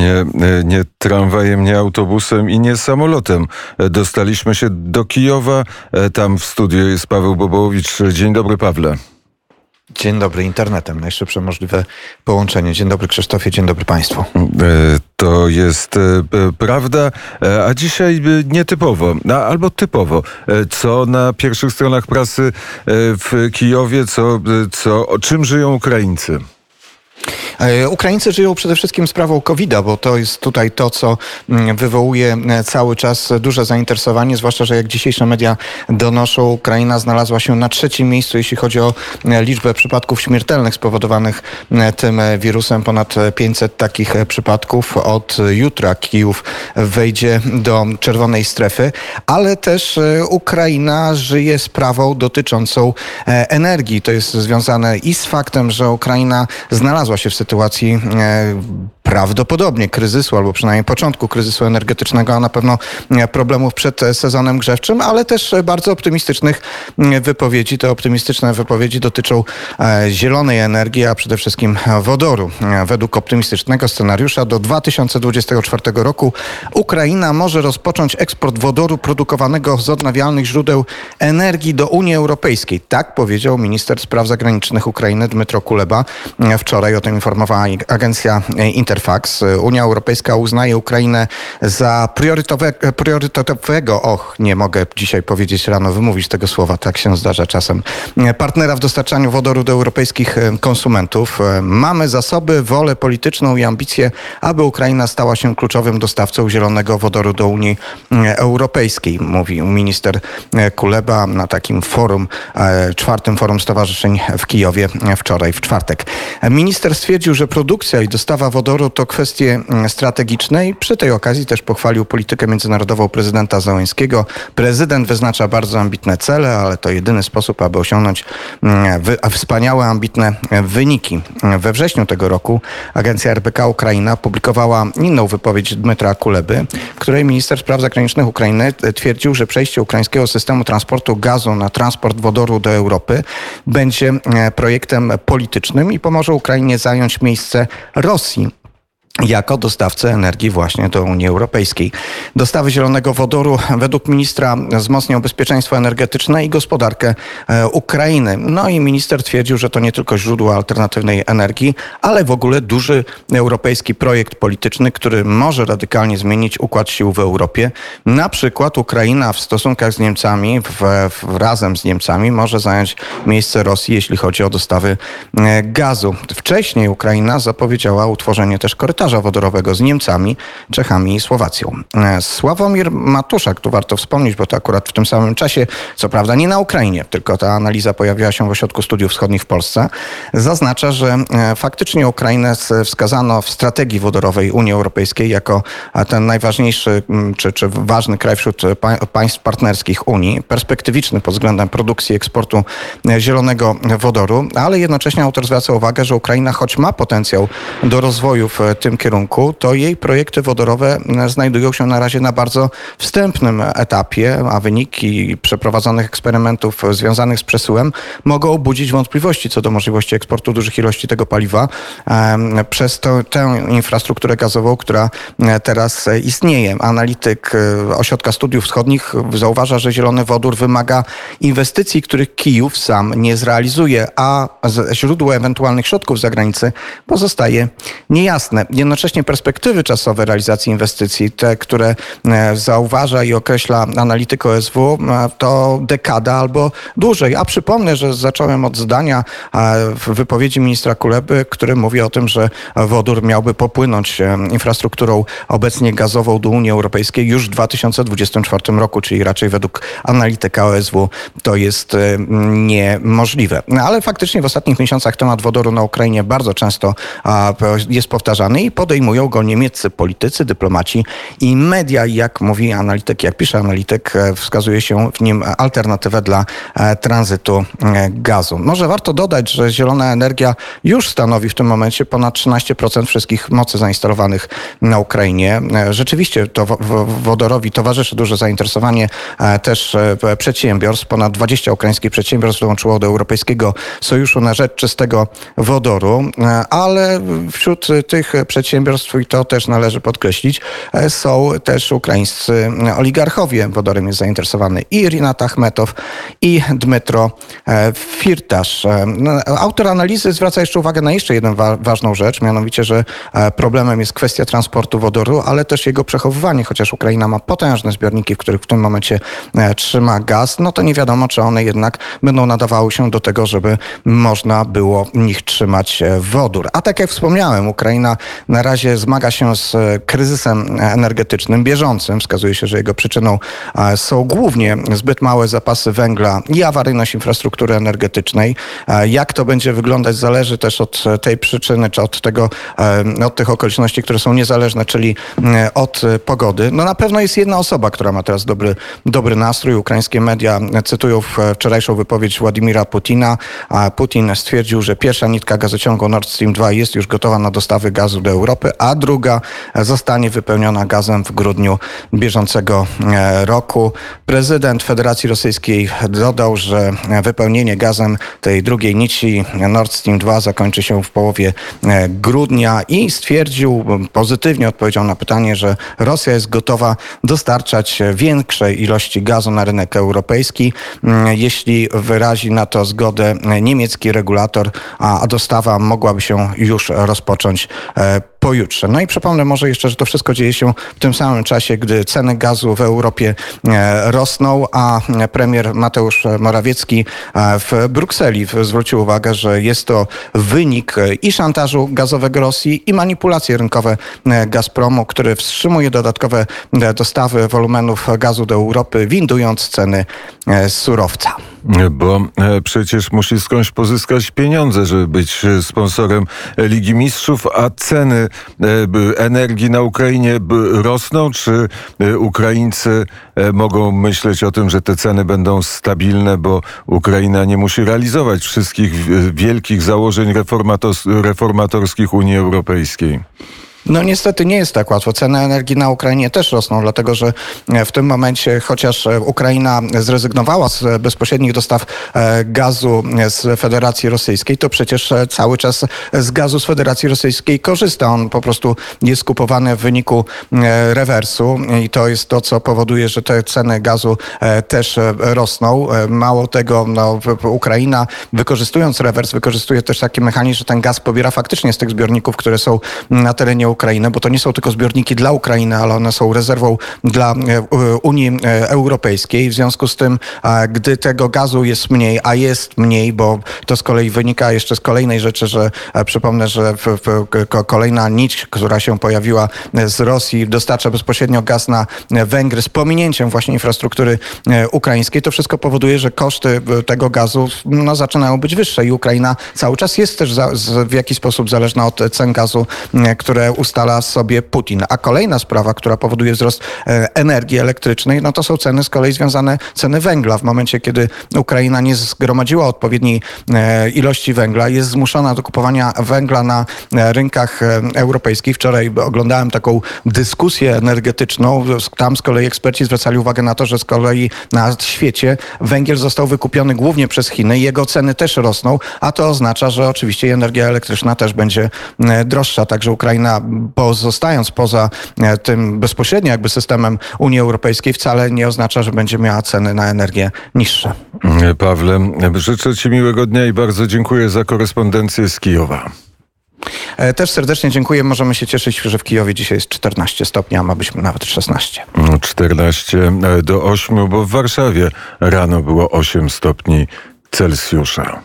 nie, nie tramwajem, nie autobusem i nie samolotem. Dostaliśmy się do Kijowa. Tam w studiu jest Paweł Bobołowicz. Dzień dobry, Pawle. Dzień dobry, internetem. Najszybsze możliwe połączenie. Dzień dobry, Krzysztofie, dzień dobry Państwu. E, to jest e, prawda, e, a dzisiaj nietypowo, albo typowo. Co na pierwszych stronach prasy w Kijowie, co, co, o czym żyją Ukraińcy? E, Ukraińcy żyją przede wszystkim sprawą COVID-a, bo to jest tutaj to, co mm, wywołuje e, cały czas duże zainteresowanie, zwłaszcza, że jak dzisiejsze media donoszą, Ukraina znalazła się na trzecim miejscu, jeśli chodzi o e, liczbę przypadków śmiertelnych spowodowanych tym wirusem. Ponad 500 takich przypadków. Od jutra Kijów wejdzie do czerwonej strefy, ale też Ukraina żyje sprawą dotyczącą energii. To jest związane i z faktem, że Ukraina znalazła się w sytuacji, sytuacji e, prawdopodobnie kryzysu, albo przynajmniej początku kryzysu energetycznego, a na pewno e, problemów przed e, sezonem grzewczym, ale też bardzo optymistycznych wypowiedzi. Te optymistyczne wypowiedzi dotyczą zielonej energii, a przede wszystkim wodoru. Według optymistycznego scenariusza do 2024 roku Ukraina może rozpocząć eksport wodoru produkowanego z odnawialnych źródeł energii do Unii Europejskiej. Tak powiedział minister spraw zagranicznych Ukrainy Dmytro Kuleba wczoraj o tym informował poinformowała agencja Interfax. Unia Europejska uznaje Ukrainę za priorytetowego, och, nie mogę dzisiaj powiedzieć rano, wymówić tego słowa, tak się zdarza czasem, partnera w dostarczaniu wodoru do europejskich konsumentów. Mamy zasoby, wolę polityczną i ambicje, aby Ukraina stała się kluczowym dostawcą zielonego wodoru do Unii Europejskiej, mówił minister Kuleba na takim forum, czwartym forum stowarzyszeń w Kijowie wczoraj, w czwartek. Minister stwierdził, że produkcja i dostawa wodoru to kwestie mm, strategiczne i przy tej okazji też pochwalił politykę międzynarodową prezydenta Załęskiego. Prezydent wyznacza bardzo ambitne cele, ale to jedyny sposób, aby osiągnąć mm, wspaniałe, ambitne wyniki. We wrześniu tego roku agencja RBK Ukraina publikowała inną wypowiedź Dmytra Kuleby, w której minister spraw zagranicznych Ukrainy twierdził, że przejście ukraińskiego systemu transportu gazu na transport wodoru do Europy będzie mm, projektem politycznym i pomoże Ukrainie zająć miejsce Rosji jako dostawcę energii właśnie do Unii Europejskiej. Dostawy zielonego wodoru według ministra wzmocnią bezpieczeństwo energetyczne i gospodarkę e, Ukrainy. No i minister twierdził, że to nie tylko źródło alternatywnej energii, ale w ogóle duży europejski projekt polityczny, który może radykalnie zmienić układ sił w Europie. Na przykład Ukraina w stosunkach z Niemcami, w, w, razem z Niemcami może zająć miejsce Rosji, jeśli chodzi o dostawy e, gazu. Wcześniej Ukraina zapowiedziała utworzenie też korytarza korytarza wodorowego z Niemcami, Czechami i Słowacją. E, Sławomir Matuszak, tu warto wspomnieć, bo to akurat w tym samym czasie, co prawda nie na Ukrainie, tylko ta analiza pojawiła się w Ośrodku Studiów Wschodnich w Polsce, zaznacza, że e, faktycznie Ukrainę wskazano w strategii wodorowej Unii Europejskiej jako ten najważniejszy czy, czy ważny kraj wśród państw partnerskich Unii, perspektywiczny pod względem produkcji i eksportu e, zielonego wodoru, ale jednocześnie autor zwraca uwagę, że Ukraina, choć ma potencjał do rozwoju w tym kierunku, to jej projekty wodorowe e, znajdują się na razie na bardzo wstępnym etapie, a wyniki przeprowadzonych eksperymentów związanych z przesyłem mogą budzić wątpliwości co do możliwości eksportu dużych ilości tego paliwa przez to, tę infrastrukturę gazową, która e, teraz istnieje. Analityk e, Ośrodka Studiów Wschodnich zauważa, że zielony wodór wymaga inwestycji, których Kijów sam nie zrealizuje, a źródło ewentualnych środków z zagranicy pozostaje niejasne. Jednocześnie perspektywy czasowe realizacji inwestycji, te, które e, zauważa i określa analityk OSW, e, to dekada albo dłużej. A przypomnę, że zacząłem od zdania e, w wypowiedzi ministra Kuleby, który mówi o tym, że wodór miałby popłynąć infrastrukturą obecnie gazową do Unii Europejskiej już w 2024 roku, czyli raczej według analityka OSW to jest niemożliwe. No, ale faktycznie w ostatnich miesiącach temat wodoru na Ukrainie bardzo często jest powtarzany i podejmują go niemieccy politycy, dyplomaci i media. Jak mówi analityk, jak pisze analityk, e, wskazuje się w nim alternatywę dla e, tranzytu e, gazu. Może warto dodać, że zielona energia już stanowi w tym momencie ponad 13% wszystkich mocy zainstalowanych na Ukrainie. Rzeczywiście to wodorowi towarzyszy duże zainteresowanie też przedsiębiorstw. Ponad 20 ukraińskich przedsiębiorstw dołączyło do Europejskiego Sojuszu na rzecz czystego wodoru, ale wśród tych przedsiębiorstw przedsiębiorstw i to też należy podkreślić, są też ukraińscy oligarchowie. Wodorem jest zainteresowany i Rinat Achmetow i Dmytro Firtasz. No, autor analizy zwraca jeszcze uwagę na jeszcze jedną wa ważną rzecz, mianowicie, że problemem jest kwestia transportu wodoru, ale też jego przechowywanie, chociaż Ukraina ma potężne zbiorniki, w których w tym momencie trzyma gaz, no to nie wiadomo, czy one jednak będą nadawały się do tego, żeby można było nich trzymać wodór. A tak jak wspomniałem, Ukraina na razie zmaga się z kryzysem energetycznym bieżącym. Wskazuje się, że jego przyczyną są głównie zbyt małe zapasy węgla i awaryjność infrastruktury energetycznej. Jak to będzie wyglądać zależy też od tej przyczyny, czy od tego, od tych okoliczności, które są niezależne, czyli od pogody. No na pewno jest jedna osoba, która ma teraz dobry, dobry nastrój. Ukraińskie media cytują wczorajszą wypowiedź Władimira Putina. Putin stwierdził, że pierwsza nitka gazociągu Nord Stream 2 jest już gotowa na dostawy gazu do Europy, a druga zostanie wypełniona gazem w grudniu bieżącego e, roku. Prezydent Federacji Rosyjskiej dodał, że wypełnienie gazem tej drugiej nici Nord Stream 2 zakończy się w połowie e, grudnia i stwierdził, pozytywnie odpowiedział na pytanie, że Rosja jest gotowa dostarczać większej ilości gazu na rynek europejski, jeśli wyrazi na to zgodę niemiecki regulator, a dostawa mogłaby się już rozpocząć e, pojutrze. No i przypomnę może jeszcze, że to wszystko dzieje się w tym samym czasie, gdy ceny gazu w Europie e, rosną, a premier Mateusz Morawiecki e, w Brukseli zwrócił uwagę, że jest to wynik i szantażu gazowego Rosji i manipulacje rynkowe Gazpromu, który wstrzymuje dodatkowe dostawy wolumenów gazu do Europy, windując ceny surowca. Bo przecież musi skądś pozyskać pieniądze, żeby być sponsorem Ligi Mistrzów, a ceny E, energii na Ukrainie rosną? Czy e, Ukraińcy e, mogą myśleć o tym, że te ceny będą stabilne, bo Ukraina nie musi realizować wszystkich wielkich założeń reformatorskich Unii Europejskiej? No niestety nie jest tak łatwo. Ceny energii na Ukrainie też rosną, dlatego że e, w tym momencie, chociaż e, Ukraina zrezygnowała z bezpośrednich dostaw e, gazu z Federacji Rosyjskiej, to przecież cały czas z gazu z Federacji Rosyjskiej korzysta. On po prostu jest kupowany w wyniku rewersu i to jest to, co powoduje, że te ceny gazu też rosną. Mało tego, no, Ukraina wykorzystując rewers, wykorzystuje też taki mechanizm, że ten gaz pobiera faktycznie z tych zbiorników, które są na terenie Ukrainy, bo to nie są tylko zbiorniki dla Ukrainy, ale one są rezerwą dla e, Unii e, Europejskiej. W związku z tym, gdy tego gazu jest mniej, a jest mniej, bo to z kolei wynika jeszcze z kolejnej rzeczy, że e, przypomnę, że w, w, kolejna nić, która się pojawiła z Rosji, dostarcza bezpośrednio gaz na Węgry z pominięciem właśnie infrastruktury ukraińskiej, to wszystko powoduje, że koszty tego gazu no, zaczynają być wyższe i Ukraina cały czas jest też za, w jakiś sposób zależna od cen gazu, które ustala sobie Putin. A kolejna sprawa, która powoduje wzrost e, energii elektrycznej, no to są ceny z kolei związane, ceny węgla. W momencie, kiedy Ukraina nie zgromadziła odpowiedniej e, ilości węgla, jest zmuszona do kupowania węgla na e, rynkach europejskich. Wczoraj oglądałem taką dyskusję energetyczną. Tam z kolei eksperci zwracali uwagę na to, że z kolei na świecie węgiel został wykupiony głównie przez Chiny. Jego ceny też rosną, a to oznacza, że oczywiście energia elektryczna też będzie droższa. Także Ukraina pozostając poza e, tym bezpośrednio jakby systemem Unii Europejskiej wcale nie oznacza, że będzie miała ceny na energię niższe. Pawle, życzę Ci miłego dnia i bardzo dziękuję za korespondencję z Kijowa. E, też serdecznie dziękuję. Możemy się cieszyć, że w Kijowie dzisiaj jest 14 stopni, a ma być nawet 16. 14 e, do 8, bo w Warszawie rano było 8 stopni Celsjusza.